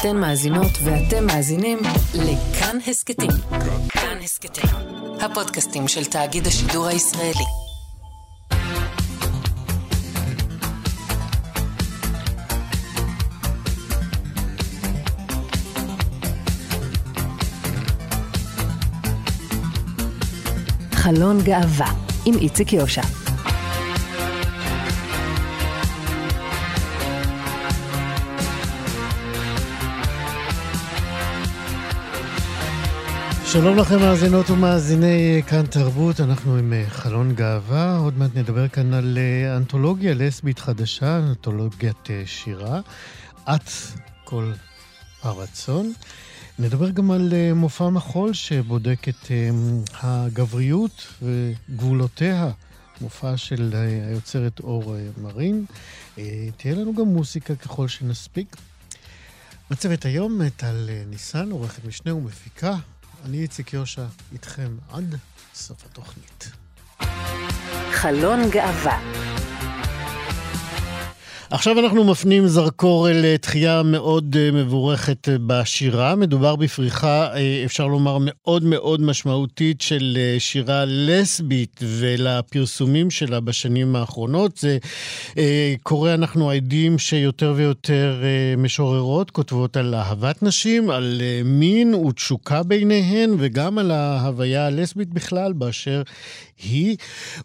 אתן מאזינות ואתם מאזינים לכאן הסכתים. כאן הסכתים, הפודקאסטים של תאגיד השידור הישראלי. חלון גאווה עם איציק יושע. שלום לכם מאזינות ומאזיני כאן תרבות, אנחנו עם אה, חלון גאווה, עוד מעט נדבר כאן על אה, אנתולוגיה לסבית חדשה, אנתולוגיית אה, שירה, את כל הרצון. נדבר גם על מופע מחול שבודק את הגבריות וגבולותיה, מופע של היוצרת אור מרין. תהיה לנו גם מוסיקה ככל שנספיק. מצבת היום, טל ניסן, עורכת משנה ומפיקה. אני איציק יושע, איתכם עד סוף התוכנית. חלון גאווה עכשיו אנחנו מפנים זרקור אל תחייה מאוד אה, מבורכת אה, בשירה. מדובר בפריחה, אה, אפשר לומר, מאוד מאוד משמעותית של שירה לסבית ולפרסומים שלה בשנים האחרונות. זה קורה, אנחנו עדים שיותר ויותר משוררות כותבות על אהבת נשים, על מין ותשוקה ביניהן, וגם על ההוויה הלסבית בכלל, באשר היא.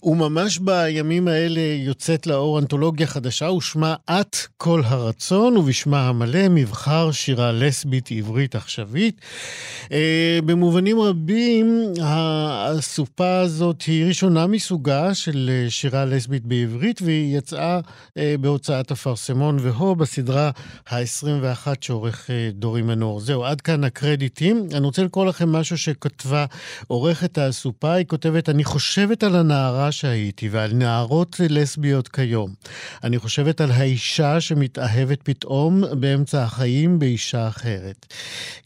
וממש בימים האלה יוצאת לאור אנתולוגיה חדשה, ושמה את כל הרצון, ובשמה המלא מבחר שירה לסבית עברית עכשווית. אה, במובנים רבים, הסופה הזאת היא ראשונה מסוגה של אה, שירה לסבית בעברית, והיא יצאה אה, בהוצאת אפרסמון והו בסדרה ה-21 שעורך דורי מנור. זהו, עד כאן הקרדיטים. אני רוצה לקרוא לכם משהו שכתבה עורכת הסופה, היא כותבת, אני חושבת על הנערה שהייתי ועל נערות לסביות כיום. אני חושבת על האיש אישה שמתאהבת פתאום באמצע החיים באישה אחרת.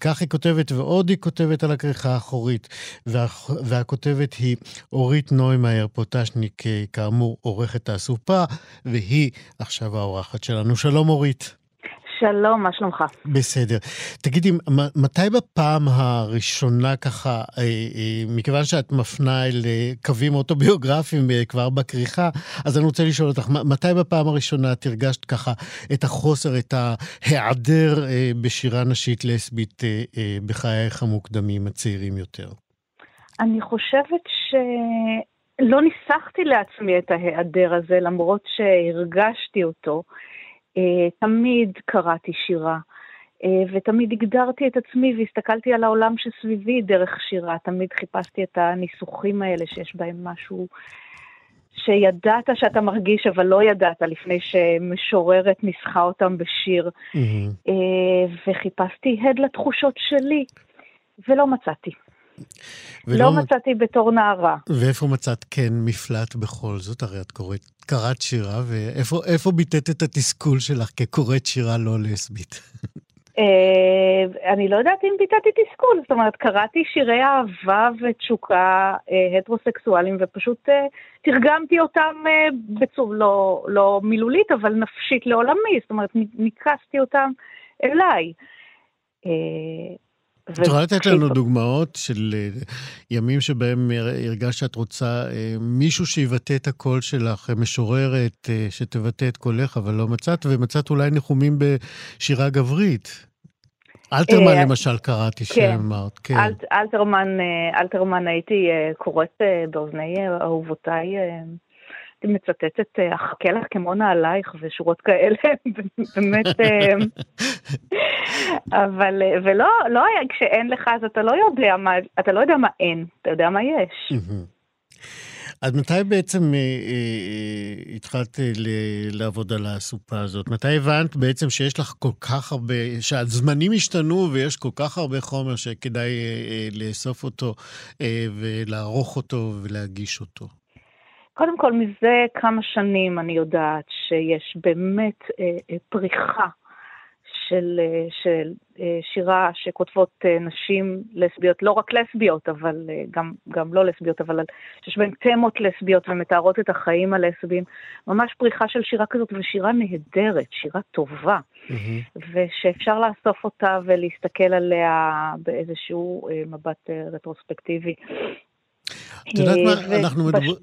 כך היא כותבת, ועוד היא כותבת על הכריכה האחורית. וה, והכותבת היא אורית נוימאייר פוטשניק, כאמור, עורכת הסופה, והיא עכשיו האורחת שלנו. שלום אורית. שלום, מה שלומך? בסדר. תגידי, מתי בפעם הראשונה ככה, אה, אה, מכיוון שאת מפנה אל אה, קווים אוטוביוגרפיים כבר בכריכה, אז אני רוצה לשאול אותך, מתי בפעם הראשונה את הרגשת ככה את החוסר, את ההיעדר בשירה נשית לסבית בחייך המוקדמים, הצעירים יותר? אני חושבת ש... לא ניסחתי לעצמי את ההיעדר הזה, למרות שהרגשתי אותו. אה, תמיד קראתי שירה, אה, ותמיד הגדרתי את עצמי והסתכלתי על העולם שסביבי דרך שירה. תמיד חיפשתי את הניסוחים האלה שיש בהם משהו שידעת שאתה מרגיש, אבל לא ידעת לפני שמשוררת ניסחה אותם בשיר. Mm-hmm. וחיפשתי הד לתחושות שלי, ולא מצאתי. ולא... לא מצאתי בתור נערה. ואיפה מצאת כן מפלט בכל זאת? הרי את קוראת, קראת שירה, ואיפה ביטאת את התסכול שלך כקוראת שירה לא לסבית? אה, אני לא יודעת אם ביטאתי תסכול, זאת אומרת, קראתי שירי אהבה ותשוקה אה, הטרוסקסואליים ופשוט אה, תרגמתי אותם בצור לא, לא מילולית, אבל נפשית לעולמי, זאת אומרת, ניקסתי אותם אליי. את יכולה לתת לנו דוגמאות של אה, ימים שבהם הרגשת שאת רוצה אה, מישהו שיבטא את הקול שלך, משוררת אה, שתבטא את קולך, אבל לא מצאת, ומצאת אולי ניחומים בשירה גברית. אלתרמן למשל קראתי כן. שאמרת, כן. אלתרמן, אלתרמן הייתי קוראת באוזני אהובותיי מצטטת, אה, אחכה לך כמו נעלייך ושורות כאלה, באמת, אה, אבל, אה, ולא, לא היה, כשאין לך אז אתה לא יודע מה, אתה לא יודע מה אין, אתה יודע מה יש. אז מתי בעצם אה, אה, התחלת ל- לעבוד על הסופה הזאת? מתי הבנת בעצם שיש לך כל כך הרבה, שהזמנים השתנו ויש כל כך הרבה חומר שכדאי אה, אה, לאסוף אותו אה, ולערוך אותו ולהגיש אותו? קודם כל, מזה כמה שנים אני יודעת שיש באמת אה, אה, פריחה של, של שירה שכותבות נשים לסביות, לא רק לסביות, אבל גם, גם לא לסביות, אבל שיש בהן תמות לסביות ומתארות את החיים הלסביים. ממש פריחה של שירה כזאת, ושירה נהדרת, שירה טובה, mm-hmm. ושאפשר לאסוף אותה ולהסתכל עליה באיזשהו מבט רטרוספקטיבי. את יודעת מה, אנחנו מדברים,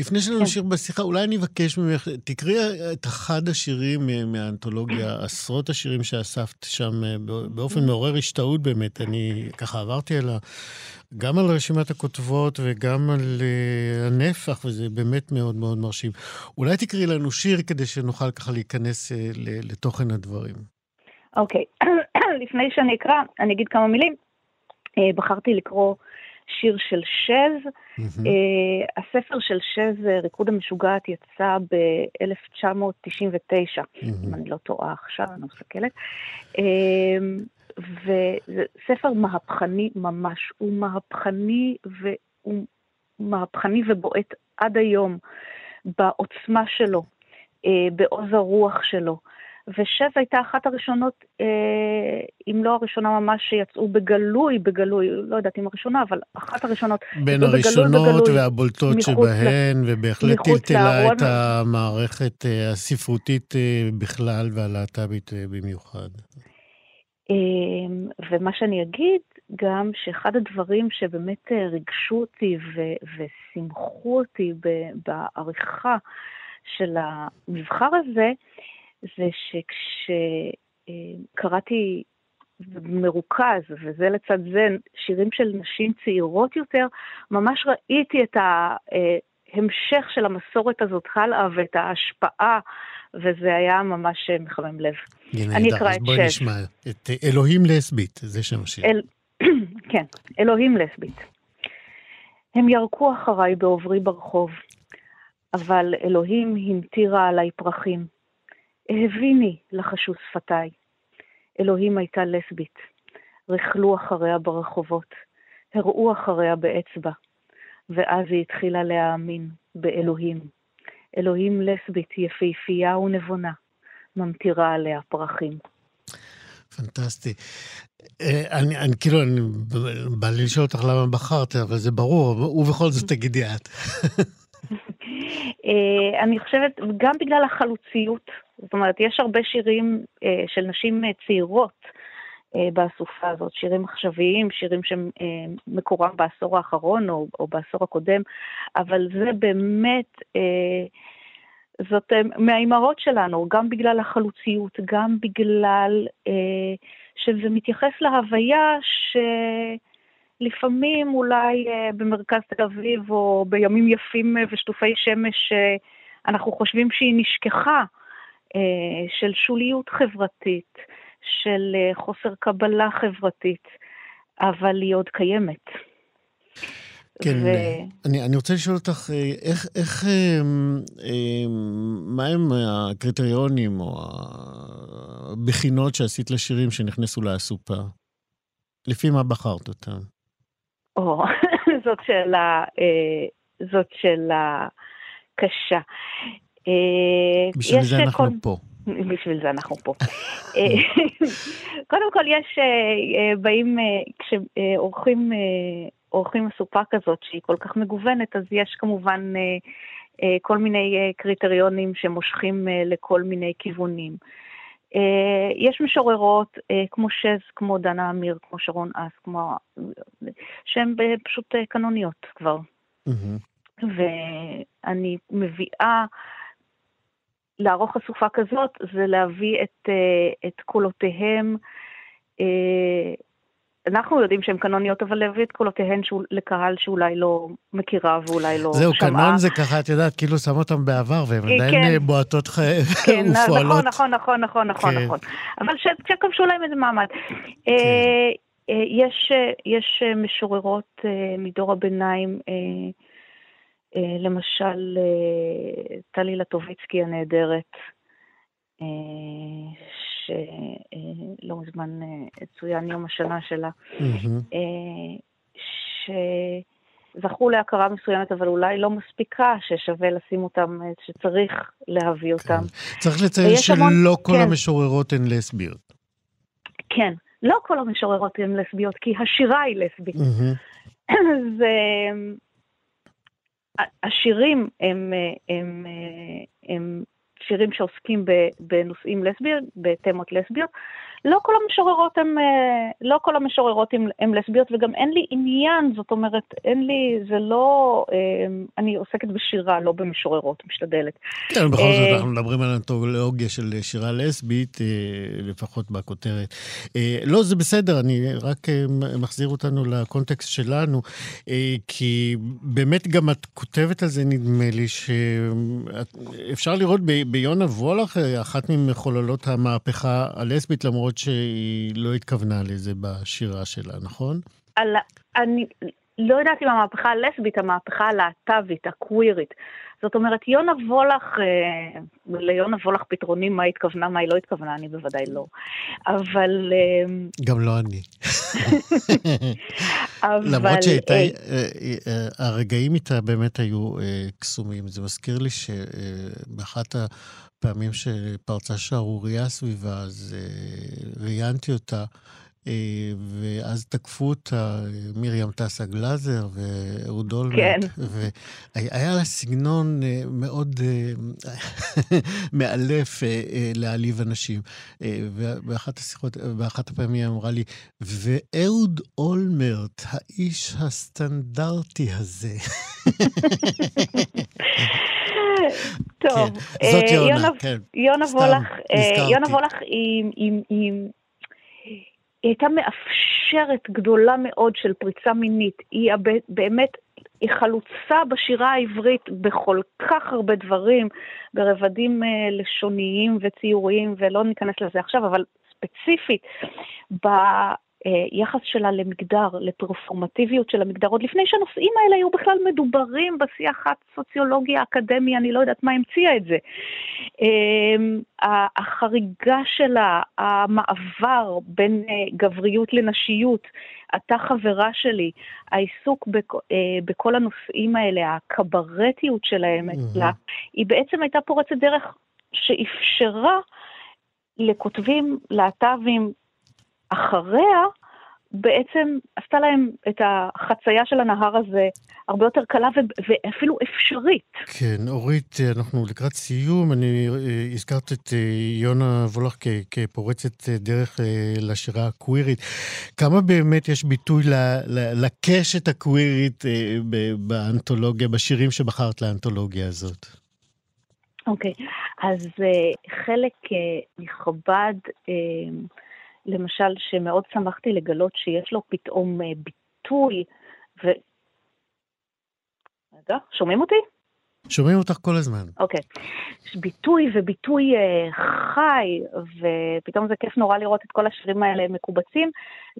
לפני שנמשיך כן. בשיחה, אולי אני אבקש ממך, תקראי את אחד השירים מהאנתולוגיה, עשרות השירים שאספת שם, אה, באופן מעורר השתאות באמת. אני ככה עברתי על ה... גם על רשימת הכותבות וגם על uh, הנפח, וזה באמת מאוד מאוד מרשים. אולי תקראי לנו שיר כדי שנוכל ככה להיכנס לתוכן הדברים. אוקיי. לפני שאני אקרא, אני אגיד כמה מילים. בחרתי לקרוא שיר של שז. Mm-hmm. Uh, הספר של שז, ריקוד המשוגעת, יצא ב-1999, mm-hmm. אם אני לא טועה עכשיו, אני מסתכלת. Uh, וזה ספר מהפכני ממש, הוא מהפכני והוא מהפכני ובועט עד היום בעוצמה שלו, uh, בעוז הרוח שלו. ושב הייתה אחת הראשונות, אה, אם לא הראשונה ממש, שיצאו בגלוי, בגלוי, לא יודעת אם הראשונה, אבל אחת הראשונות. בין הראשונות בגלוי, בגלוי, והבולטות שבהן, ובהחלט טלטלה את המערכת אה, הספרותית אה, בכלל והלהט"בית אה, במיוחד. ומה שאני אגיד, גם שאחד הדברים שבאמת ריגשו אותי ו- ושימחו אותי בעריכה של המבחר הזה, זה שכשקראתי מרוכז, וזה לצד זה, שירים של נשים צעירות יותר, ממש ראיתי את ההמשך של המסורת הזאת הלאה ואת ההשפעה, וזה היה ממש מחמם לב. הנה, אני אקרא את בואי נשמע את אלוהים לסבית, זה שם השיר. אל... כן, אלוהים לסבית. הם ירקו אחריי בעוברי ברחוב, אבל אלוהים המטירה עליי פרחים. הביני לחשו שפתיי. אלוהים הייתה לסבית. רכלו אחריה ברחובות, הראו אחריה באצבע, ואז היא התחילה להאמין באלוהים. אלוהים לסבית יפהפייה ונבונה, ממטירה עליה פרחים. פנטסטי. אה, אני, אני כאילו, אני בא לי לשאול אותך למה בחרת, אבל זה ברור, ובכל זאת תגידי את. אה, אני חושבת, גם בגלל החלוציות, זאת אומרת, יש הרבה שירים אה, של נשים אה, צעירות באסופה הזאת, שירים עכשוויים, שירים שמקורם בעשור האחרון או, או בעשור הקודם, אבל זה באמת, זאת מהאימהות שלנו, גם בגלל החלוציות, גם בגלל שזה מתייחס להוויה ש... לפעמים אולי אה, במרכז תל אביב או בימים יפים אה, ושטופי שמש אה, אנחנו חושבים שהיא נשכחה, של שוליות חברתית, של חוסר קבלה חברתית, אבל היא עוד קיימת. כן, ו... אני, אני רוצה לשאול אותך, איך, איך, מה הם הקריטריונים או הבחינות שעשית לשירים שנכנסו לאסופה? לפי מה בחרת אותם? או, זאת שאלה, אה, זאת שאלה קשה. אה, בשביל זה אנחנו כל... פה. בשביל זה אנחנו פה. אה, קודם כל, יש, באים, כשעורכים עורכים אסופה כזאת שהיא כל כך מגוונת, אז יש כמובן כל מיני קריטריונים שמושכים לכל מיני כיוונים. אה, יש משוררות אה, כמו שז, כמו דנה אמיר, כמו שרון אס, כמו... שהן פשוט אה, קנוניות כבר. ואני מביאה, לערוך אסופה כזאת, זה להביא את, את קולותיהם אנחנו יודעים שהן קנוניות, אבל להביא את קולותיהן שהוא, לקהל שאולי לא מכירה ואולי לא זהו, שמעה. זהו, קנון זה ככה, את יודעת, כאילו שם אותם בעבר, והן אה, עדיין כן. בועטות כן, ופועלות. נכון, נכון, נכון, נכון, כן. נכון. אבל שכבשו להם איזה מעמד. כן. אה, אה, יש, יש משוררות מדור הביניים, למשל טלי לטוביצקי הנהדרת, שלא מזמן אה, צוין יום השנה שלה, אה, שזכו להכרה מסוימת, אבל אולי לא מספיקה, ששווה לשים אותם, אה, שצריך להביא כן. אותם. צריך לציין שלא המון... כל כן. המשוררות הן לסביות. כן, לא כל המשוררות הן לסביות, כי השירה היא לסבית. Mm-hmm. זה... השירים הם, הם, הם, הם שירים שעוסקים בנושאים לסביים, בתמות לסביות, לא כל המשוררות הן אה, לא כל המשוררות הן לסביות, וגם אין לי עניין, זאת אומרת, אין לי, זה לא, אה, אני עוסקת בשירה, לא במשוררות, משתדלת. כן, בכל זאת, אה, אנחנו מדברים על אנתולוגיה של שירה לסבית, לפחות בכותרת. לא, זה בסדר, אני רק מחזיר אותנו לקונטקסט שלנו, כי באמת גם את כותבת על זה, נדמה לי, שאפשר לראות ביונה וולך, אחת ממחוללות המהפכה הלסבית, למרות למרות שהיא לא התכוונה לזה בשירה שלה, נכון? על, אני לא יודעת אם המהפכה הלסבית, המהפכה הלהט"בית, הקווירית. זאת אומרת, יונה וולך, אה, ליונה וולך פתרונים מה התכוונה, מה היא לא התכוונה, אני בוודאי לא. אבל... אה, גם לא אני. אבל... למרות שהייתה, אה, הרגעים איתה באמת היו קסומים. זה מזכיר לי שבאחת הפעמים שפרצה שערורייה סביבה, אז ראיינתי אותה. אה, ואז תקפו אותה מרים טסה גלאזר ואהוד אולמרט. כן. והיה לה סגנון אה, מאוד אה, מאלף להעליב אנשים. ובאחת השיחות, באחת הפעמים היא אמרה לי, ואהוד אולמרט, האיש הסטנדרטי הזה. טוב, יונה, וולך. היא הייתה מאפשרת גדולה מאוד של פריצה מינית. היא באמת, היא חלוצה בשירה העברית בכל כך הרבה דברים, ברבדים אה, לשוניים וציוריים, ולא ניכנס לזה עכשיו, אבל ספציפית, היחס שלה למגדר, לפרפורמטיביות של המגדר, עוד לפני שהנושאים האלה היו בכלל מדוברים בשיח הסוציולוגי האקדמי, אני לא יודעת מה המציאה את זה. אמ, החריגה שלה, המעבר בין אה, גבריות לנשיות, אתה חברה שלי, העיסוק אה, בכל הנושאים האלה, הקברטיות שלהם אצלה, היא בעצם הייתה פורצת דרך שאפשרה לכותבים להט"בים אחריה, בעצם עשתה להם את החצייה של הנהר הזה הרבה יותר קלה ואפילו אפשרית. כן, אורית, אנחנו לקראת סיום. אני אה, הזכרת את אה, יונה וולך כפורצת אה, דרך לשירה הקווירית. כמה באמת יש ביטוי לקשת הקווירית באנתולוגיה, בשירים שבחרת לאנתולוגיה הזאת? אוקיי, okay. אז חלק נכבד... למשל, שמאוד שמחתי לגלות שיש לו פתאום אה, ביטוי, ו... רגע, שומעים אותי? שומעים אותך כל הזמן. אוקיי. יש ביטוי וביטוי uh, חי, ופתאום זה כיף נורא לראות את כל השירים האלה מקובצים.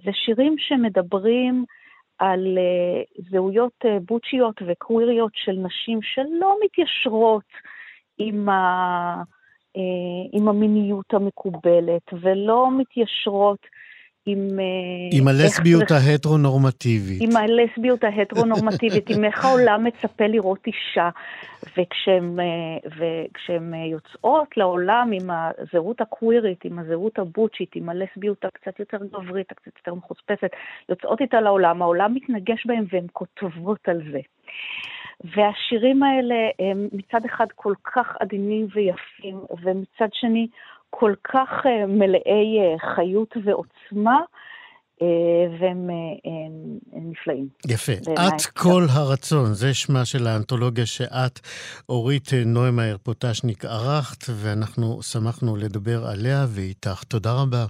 זה שירים שמדברים על uh, זהויות בוצ'יות וקוויריות של נשים שלא מתיישרות עם ה... אה, עם המיניות המקובלת, ולא מתיישרות עם... אה, עם הלסביות ההטרונורמטיבית. עם הלסביות ההטרונורמטיבית, עם איך העולם מצפה לראות אישה. וכשהן, אה, וכשהן יוצאות לעולם עם הזהות הקווירית, עם הזהות הבוצ'ית, עם הלסביות הקצת יותר גברית, הקצת יותר מחוספסת, יוצאות איתה לעולם, העולם מתנגש בהן והן כותבות על זה. והשירים האלה הם מצד אחד כל כך עדינים ויפים, ומצד שני כל כך אה, מלאי אה, חיות ועוצמה. אה, והם הם, הם נפלאים. יפה. את כל הרצון, זה שמה של האנתולוגיה שאת, אורית נוימאייר פוטשניק, ערכת, ואנחנו שמחנו לדבר עליה ואיתך. תודה רבה.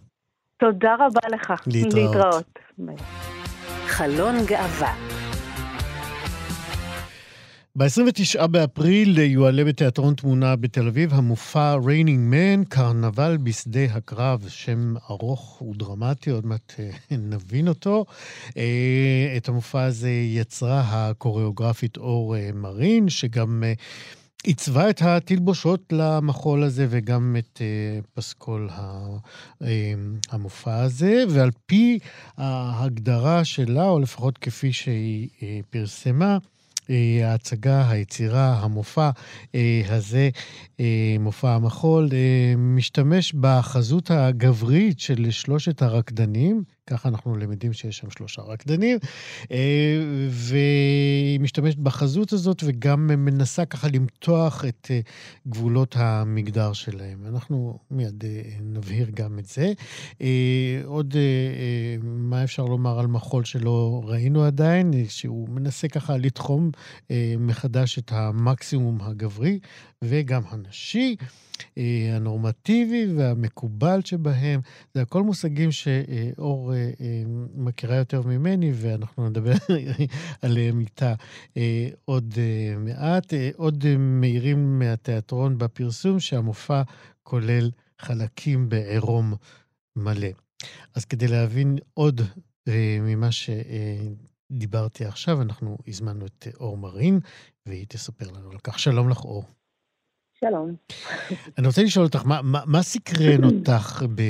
תודה רבה לך. להתראות. להתראות. חלון גאווה ב-29 באפריל יועלה בתיאטרון תמונה בתל אביב המופע Raining Men, קרנבל בשדה הקרב, שם ארוך ודרמטי, עוד מעט אה, נבין אותו. אה, את המופע הזה יצרה הקוריאוגרפית אור אה, מרין, שגם עיצבה את התלבושות למחול הזה וגם את פסקול המופע הזה, ועל פי ההגדרה שלה, או לפחות כפי שהיא פרסמה, ההצגה, היצירה, המופע הזה, מופע המחול, משתמש בחזות הגברית של שלושת הרקדנים. ככה אנחנו למדים שיש שם שלושה רקדנים, אה, והיא משתמשת בחזות הזאת וגם מנסה ככה למתוח את אה, גבולות המגדר שלהם. אנחנו מיד אה, נבהיר גם את זה. עוד מה אפשר לומר על מחול שלא ראינו עדיין, שהוא מנסה ככה לתחום מחדש את המקסימום הגברי וגם הנשי. אה, הנורמטיבי והמקובל שבהם. זה הכל מושגים שאור אה, אה, מכירה יותר ממני, ואנחנו נדבר עליהם איתה עוד מעט. עוד מאירים מהתיאטרון בפרסום שהמופע כולל חלקים בעירום מלא. אז כדי להבין עוד ממה שדיברתי עכשיו, אנחנו הזמנו את אור מרין, והיא תספר לנו על כך. שלום לך, אור. שלום. אני רוצה לשאול אותך, מה, מה, מה סקרן אותך ב,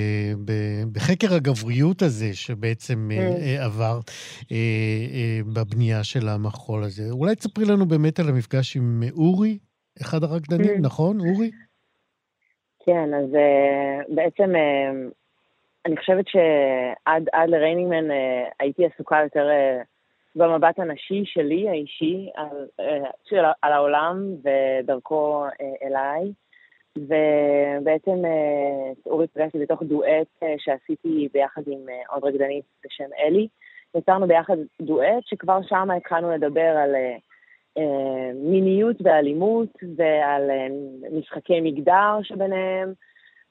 ב, בחקר הגבריות הזה שבעצם אה. אה, עברת אה, אה, בבנייה של המחול הזה? אולי תספרי לנו באמת על המפגש עם אורי, אחד הרקדנים. נכון, אורי? כן, אז בעצם אני חושבת שעד לריינינגמן הייתי עסוקה יותר... במבט הנשי שלי, האישי, על, אה, של, על העולם ודרכו אה, אליי. ובעצם אה, אורי פגשתי בתוך דואט שעשיתי ביחד עם עוד רקדנית בשם אלי. יצרנו ביחד דואט שכבר שם התחלנו לדבר על מיניות ואלימות ועל משחקי מגדר שביניהם.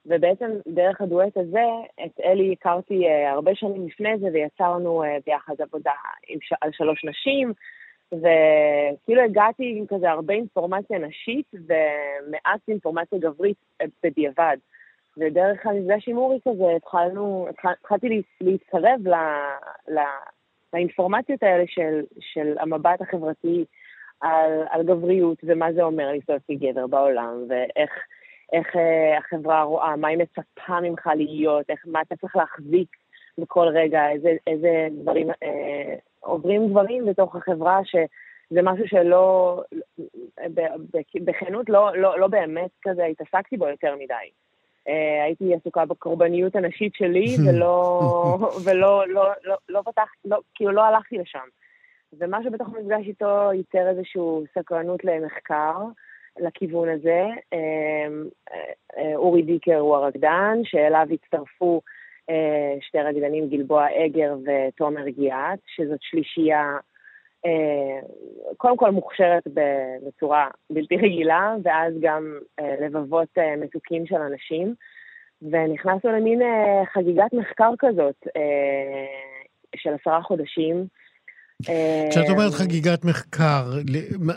ובעצם דרך הדואט הזה, את אלי הכרתי uh, הרבה שנים לפני זה, ויצרנו uh, ביחד עבודה ש... על שלוש נשים, וכאילו הגעתי עם כזה הרבה אינפורמציה נשית ומעט אינפורמציה גברית uh, בדיעבד. ודרך המפגש עם אורי כזה התחלנו, התחלתי להתקרב ל, ל, לאינפורמציות האלה של, של המבט החברתי על, על גבריות ומה זה אומר להסתובב כגבר בעולם, ואיך איך אה, החברה רואה, מה היא מצפה ממך להיות, איך, מה אתה צריך להחזיק בכל רגע, איזה, איזה דברים, אה, עוברים דברים בתוך החברה שזה משהו שלא, בכנות לא, לא, לא באמת כזה התעסקתי בו יותר מדי. אה, הייתי עסוקה בקורבניות הנשית שלי ולא, ולא, לא, לא, לא פתח, לא, כאילו לא הלכתי לשם. ומשהו בתוך המפגש איתו ייצר איזושהי סקרנות למחקר. לכיוון הזה. אמ, אה, אורי דיקר הוא הרקדן, שאליו הצטרפו אה, שתי רקדנים, גלבוע אגר ותומר גיאת, שזאת שלישייה אה, קודם כל מוכשרת בצורה בלתי רגילה, ואז גם לבבות מתוקים של אנשים. ונכנסנו למין חגיגת מחקר כזאת של עשרה חודשים, כשאת אומרת אה, חגיגת מחקר,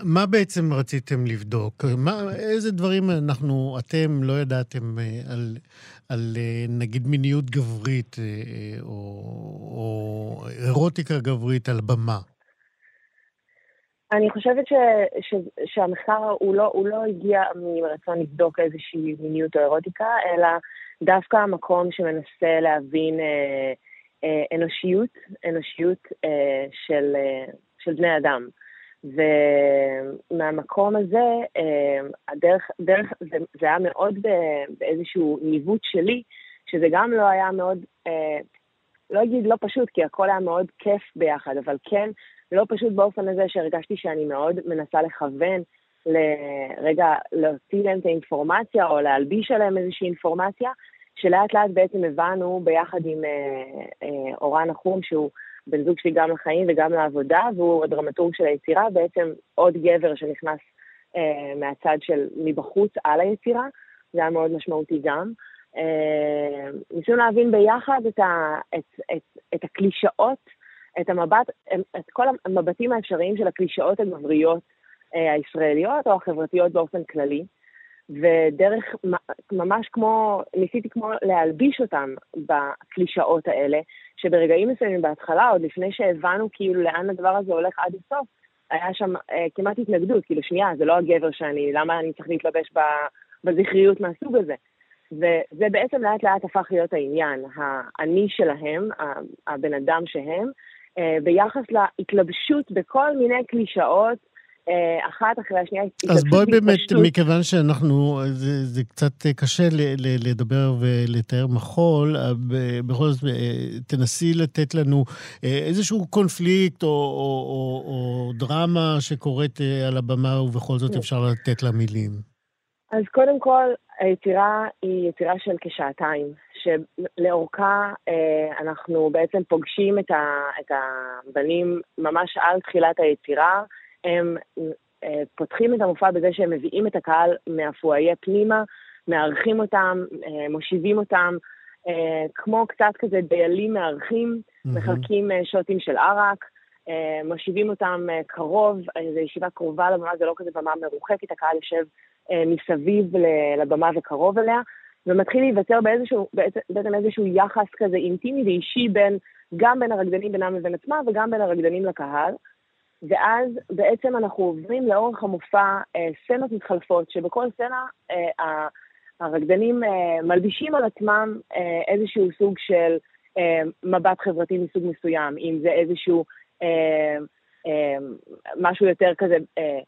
מה בעצם רציתם לבדוק? מה, איזה דברים אנחנו, אתם לא ידעתם אה, על, על אה, נגיד מיניות גברית או, או אירוטיקה גברית על במה? אני חושבת ש, ש, שהמחקר הוא לא, הוא לא הגיע מרצון לבדוק איזושהי מיניות או אירוטיקה, אלא דווקא המקום שמנסה להבין... אה, אנושיות, אנושיות אה, של, אה, של בני אדם. ומהמקום הזה, הדרך, דרך, זה, זה היה מאוד באיזשהו ניווט שלי, שזה גם לא היה מאוד, לא אגיד לא פשוט, כי הכל היה מאוד כיף ביחד, אבל כן, לא פשוט באופן הזה שהרגשתי שאני מאוד מנסה לכוון לרגע להוציא להם את האינפורמציה או להלביש עליהם איזושהי אינפורמציה, שלאט לאט בעצם הבנו ביחד עם אה, אה, אורן נחום, שהוא בן זוג שלי גם לחיים וגם לעבודה, והוא הדרמטורג של היצירה, בעצם עוד גבר שנכנס אה, מהצד של מבחוץ על היצירה, זה היה מאוד משמעותי גם. ניסינו להבין ביחד את, ה, את, את, את הקלישאות, את המבט, את כל המבטים האפשריים של הקלישאות הגבריות הישראליות או החברתיות באופן כללי. ודרך, ממש כמו, ניסיתי כמו להלביש אותם בקלישאות האלה, שברגעים מסוימים בהתחלה, עוד לפני שהבנו כאילו לאן הדבר הזה הולך עד הסוף, היה שם אה, כמעט התנגדות, כאילו שנייה, זה לא הגבר שאני, למה אני צריך להתלבש בזכריות מהסוג הזה? וזה בעצם לאט לאט הפך להיות העניין, האני שלהם, הבן אדם שהם, אה, ביחס להתלבשות בכל מיני קלישאות אחת אחרי השנייה. אז בואי באמת, מכיוון שאנחנו, זה, זה קצת קשה ל, ל, לדבר ולתאר מחול, אה, בכל זאת תנסי לתת לנו איזשהו קונפליקט או, או, או, או דרמה שקורית על הבמה ובכל זאת אפשר לתת לה מילים. אז קודם כל, היצירה היא יצירה של כשעתיים, שלאורכה אנחנו בעצם פוגשים את, ה, את הבנים ממש על תחילת היצירה. הם אה, פותחים את המופע בזה שהם מביאים את הקהל מהפואיה פנימה, מארחים אותם, אה, מושיבים אותם, אה, כמו קצת כזה דיילים מארחים, mm-hmm. מחלקים שוטים של ערק, מושיבים אותם קרוב, זו ישיבה קרובה לבמה, זה לא כזה במה מרוחקת, הקהל יושב מסביב לבמה וקרוב אליה, ומתחיל להיווצר באיזשהו, בעצם איזשהו יחס כזה אינטימי ואישי בין, גם בין הרקדנים בינם לבין עצמם וגם בין הרקדנים לקהל. ואז בעצם אנחנו עוברים לאורך המופע אה, סצנות מתחלפות, שבכל סצנה אה, הרקדנים אה, מלבישים על עצמם אה, איזשהו סוג של אה, מבט חברתי מסוג מסוים, אם זה איזשהו אה, אה, משהו יותר כזה אה,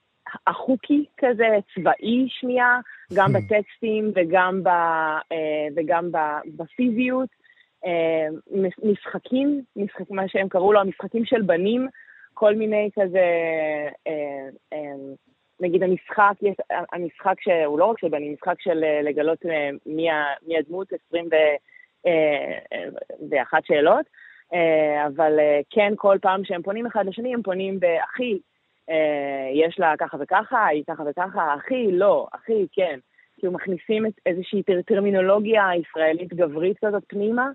החוקי כזה, צבאי שנייה, גם hmm. בטקסטים וגם, ב, אה, וגם ב, בפיזיות. אה, משחקים, משחקים, מה שהם קראו לו המשחקים של בנים, כל מיני כזה, אה, אה, נגיד המשחק, המשחק שהוא לא רק של בנים, משחק של אה, לגלות מי, מי הדמות 21 שאלות, אבל כן, כל פעם שהם פונים אחד לשני, הם פונים באחי, יש לה ככה וככה, היא ככה וככה, אחי, לא, אחי, כן. כאילו מכניסים את איזושהי טרמינולוגיה ישראלית גברית כזאת פנימה.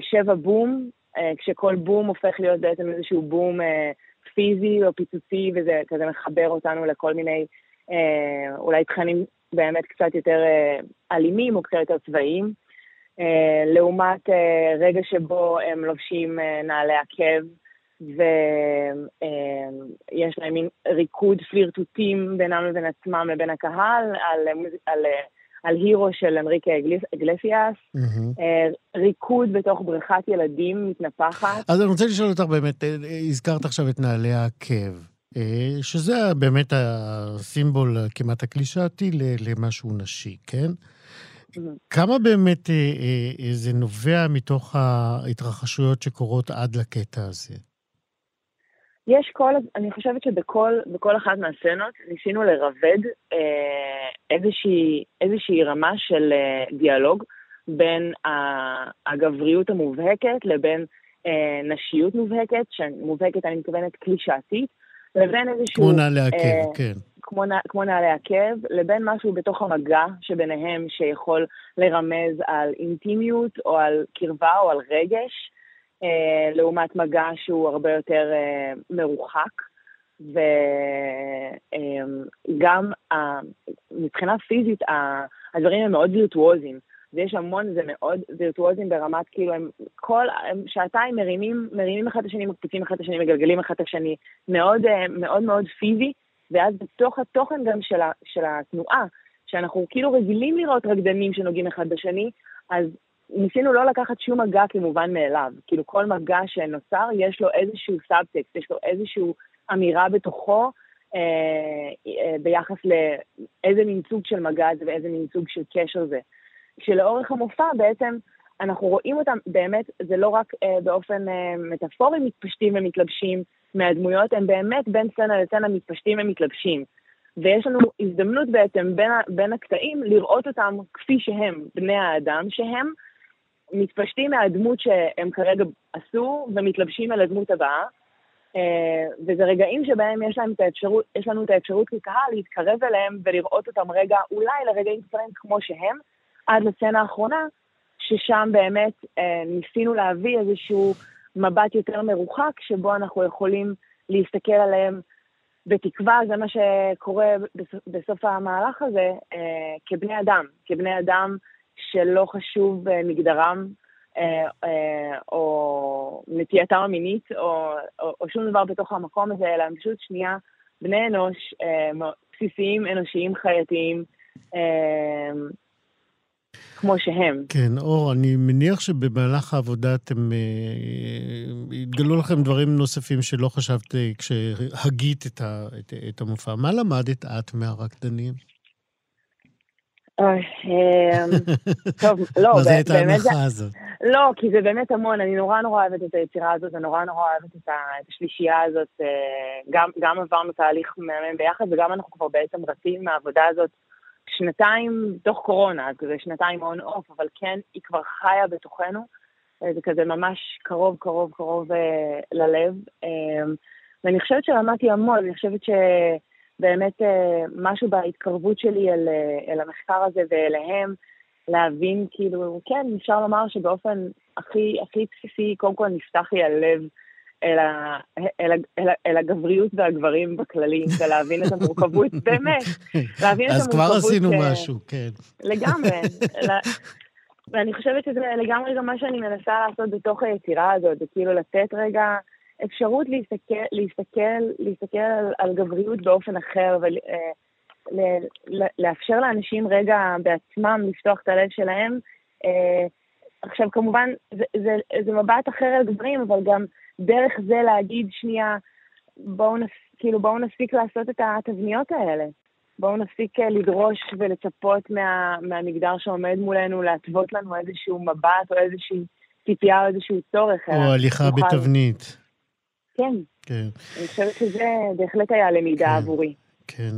שבע בום, כשכל בום הופך להיות בעצם איזשהו בום אה, פיזי או פיצוצי, וזה כזה מחבר אותנו לכל מיני, אה, אולי תכנים באמת קצת יותר אלימים או קצת יותר צבאיים. לעומת רגע שבו הם לובשים נעלי עקב, ויש להם מין ריקוד פלירטוטים בינם לבין עצמם לבין הקהל על, על על הירו של אנריקה אגלסיאס, mm-hmm. ריקוד בתוך בריכת ילדים מתנפחת. אז אני רוצה לשאול אותך באמת, אה, הזכרת עכשיו את נעלי העקב, אה, שזה באמת הסימבול כמעט הקלישאתי למשהו נשי, כן? Mm-hmm. כמה באמת זה נובע מתוך ההתרחשויות שקורות עד לקטע הזה? יש כל, אני חושבת שבכל אחת מהסצנות ניסינו לרבד אה, איזושהי, איזושהי רמה של אה, דיאלוג בין הגבריות המובהקת לבין אה, נשיות מובהקת, שמובהקת אני מתכוונת קלישאתית, לבין איזשהו... כמו נעלי עקב, אה, כן. כמו, כמו נעלי עקב, לבין משהו בתוך המגע שביניהם שיכול לרמז על אינטימיות או על קרבה או על רגש. אה, לעומת מגע שהוא הרבה יותר אה, מרוחק. וגם אה, מבחינה פיזית הדברים הם מאוד וירטואוזיים. ויש המון, זה מאוד וירטואוזים ברמת, כאילו, הם כל, הם שעתיים מרימים, מרימים אחד את השני, מקפיצים אחד את השני, מגלגלים אחד את השני, מאוד מאוד מאוד פיזי, ואז בתוך התוכן גם של, ה, של התנועה, שאנחנו כאילו רגילים לראות רקדנים שנוגעים אחד בשני, אז ניסינו לא לקחת שום מגע כמובן מאליו. כאילו כל מגע שנוצר, יש לו איזשהו סאבטקסט, יש לו איזושהי אמירה בתוכו אה, אה, ביחס לאיזה מין סוג של מגע זה ואיזה מין סוג של קשר זה. שלאורך המופע בעצם אנחנו רואים אותם, באמת, זה לא רק אה, באופן אה, מטאפורי מתפשטים ומתלבשים מהדמויות, הם באמת בין סצנה לסצנה מתפשטים ומתלבשים. ויש לנו הזדמנות בעצם בין, בין הקטעים לראות אותם כפי שהם, בני האדם שהם, מתפשטים מהדמות שהם כרגע עשו ומתלבשים על הדמות הבאה. אה, וזה רגעים שבהם יש, להם את האפשרות, יש לנו את האפשרות כקהל להתקרב אליהם ולראות אותם רגע, אולי לרגעים קצרים כמו שהם, עד לסצנה האחרונה, ששם באמת אה, ניסינו להביא איזשהו מבט יותר מרוחק, שבו אנחנו יכולים להסתכל עליהם בתקווה, זה מה שקורה בסוף המהלך הזה, אה, כבני אדם, כבני אדם שלא חשוב אה, מגדרם אה, אה, או נטייתם המינית או, או, או שום דבר בתוך המקום הזה, אלא הם פשוט שנייה בני אנוש בסיסיים, אנושיים, חייתיים, כמו שהם. כן, אור, אני מניח שבמהלך העבודה אתם, אה, התגלו לכם דברים נוספים שלא חשבת כשהגית את, ה, את, את המופע. מה למדת את מהרקדנים? אמ, טוב, לא, מה זה באמת זה... ההנחה הזאת? לא, כי זה באמת המון, אני נורא נורא אוהבת את היצירה הזאת, אני נורא נורא אוהבת את, השלישייה הזאת. אה, גם, גם עברנו תהליך מהמם ביחד, וגם אנחנו כבר בעצם רצים מהעבודה הזאת שנתיים תוך קורונה, אז כזה שנתיים און אוף, אבל כן, היא כבר חיה בתוכנו. אה, זה כזה ממש קרוב, קרוב, קרוב אה, ללב. אה, ואני חושבת שלמדתי המון, אני חושבת שבאמת אה, משהו בהתקרבות שלי אל, אה, אל המחקר הזה ואליהם, להבין, כאילו, כן, אפשר לומר שבאופן הכי, הכי בסיסי, קודם כל נפתח לי הלב אל, ה, אל, אל, אל הגבריות והגברים בכללי, ולהבין את המורכבות, באמת, להבין את המורכבות. אז כבר עשינו ש... משהו, כן. לגמרי. ואני חושבת שזה לגמרי גם מה שאני מנסה לעשות בתוך היצירה הזאת, זה כאילו לתת רגע אפשרות להסתכל, להסתכל, להסתכל על, על גבריות באופן אחר, ולאפשר לאנשים רגע בעצמם לפתוח את הלב שלהם. אה, עכשיו, כמובן, זה, זה, זה מבט אחר על גברים, אבל גם דרך זה להגיד, שנייה, בואו נס, כאילו, בואו נפסיק לעשות את התבניות האלה. בואו נפסיק אה, לדרוש ולצפות מה, מהמגדר שעומד מולנו להתוות לנו איזשהו מבט או איזושהי ציפייה או איזשהו צורך. או הליכה נוכל... בתבנית. כן. כן. אני חושבת שזה בהחלט היה למידה כן. עבורי. כן,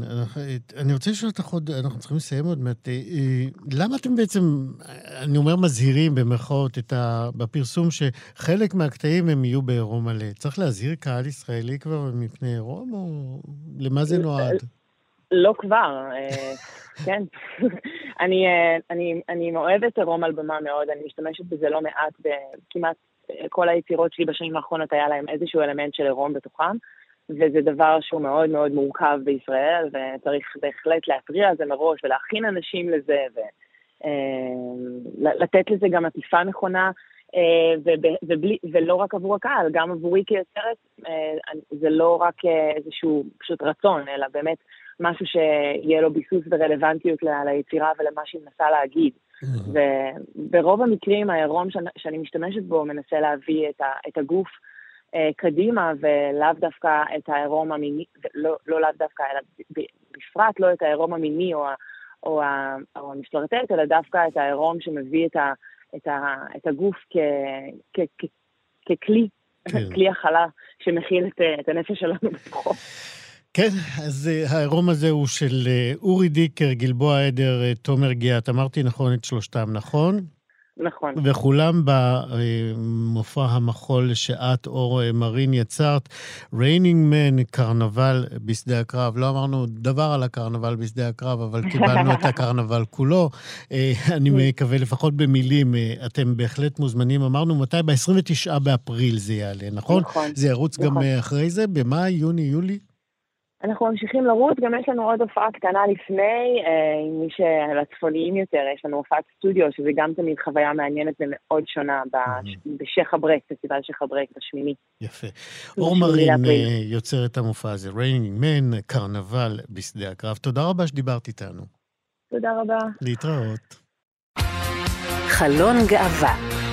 אני רוצה לשאול אותך עוד, אנחנו צריכים לסיים עוד מעט. אה, אה, למה אתם בעצם, אני אומר מזהירים במרכאות, ה, בפרסום שחלק מהקטעים הם יהיו בעירום מלא? צריך להזהיר קהל ישראלי כבר מפני עירום, או למה זה נועד? לא כבר, אה, כן. אני, אני, אני אוהבת עירום על במה מאוד, אני משתמשת בזה לא מעט, בכמעט כל היצירות שלי בשנים האחרונות היה להם איזשהו אלמנט של עירום בתוכם. וזה דבר שהוא מאוד מאוד מורכב בישראל, וצריך בהחלט להתריע על זה מראש ולהכין אנשים לזה, ולתת אה, לזה גם עטיפה נכונה, אה, ובלי, ולא רק עבור הקהל, גם עבורי כיוצרת, אה, זה לא רק איזשהו פשוט רצון, אלא באמת משהו שיהיה לו ביסוס ורלוונטיות ליצירה ולמה שהיא מנסה להגיד. וברוב המקרים העירום שאני משתמשת בו מנסה להביא את הגוף אה, קדימה, ולאו דווקא את העירום המיני, לא, לא לאו דווקא, אלא בפרט לא את העירום המיני או, או, או המשטרטט, אלא דווקא את העירום שמביא את, ה, את, ה, את הגוף כ, כ, כ, ככלי, כן. כלי הכלה שמכיל את, את הנפש שלנו בתוכו. כן, אז uh, העירום הזה הוא של uh, אורי דיקר, גלבוע עדר, uh, תומר גיאת. אמרתי נכון את שלושתם, נכון? נכון. וכולם במופע המחול שאת, אור מרין, יצרת, Raining Men, קרנבל בשדה הקרב. לא אמרנו דבר על הקרנבל בשדה הקרב, אבל קיבלנו את הקרנבל כולו. אה, אני מקווה, לפחות במילים, אה, אתם בהחלט מוזמנים. אמרנו, מתי? ב-29 באפריל זה יעלה, נכון? נכון. זה ירוץ נכון. גם אה, אחרי זה? במאי, יוני, יולי? אנחנו ממשיכים לרוץ, גם יש לנו עוד הופעה קטנה לפני, אה, עם מי שלצפוניים יותר, יש לנו הופעת סטודיו, שזה גם תמיד חוויה מעניינת ומאוד שונה בשייח' אבריק, פסטיבל שייח' אבריק בשמיני. יפה. אור מרין אה, יוצרת המופע הזה, Raining Men, קרנבל בשדה הקרב. תודה רבה שדיברת איתנו. תודה רבה. להתראות. חלון גאווה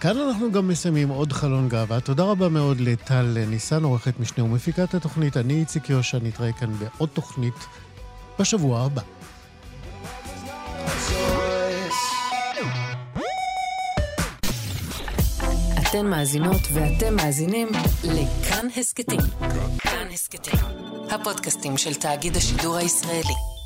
כאן אנחנו גם מסיימים עוד חלון גאווה. תודה רבה מאוד לטל ניסן, עורכת משנה ומפיקת התוכנית. אני איציק יושע, נתראה כאן בעוד תוכנית בשבוע הבא. אתן מאזינות ואתם מאזינים לכאן הסכתים. כאן הסכתים, הפודקאסטים של תאגיד השידור הישראלי.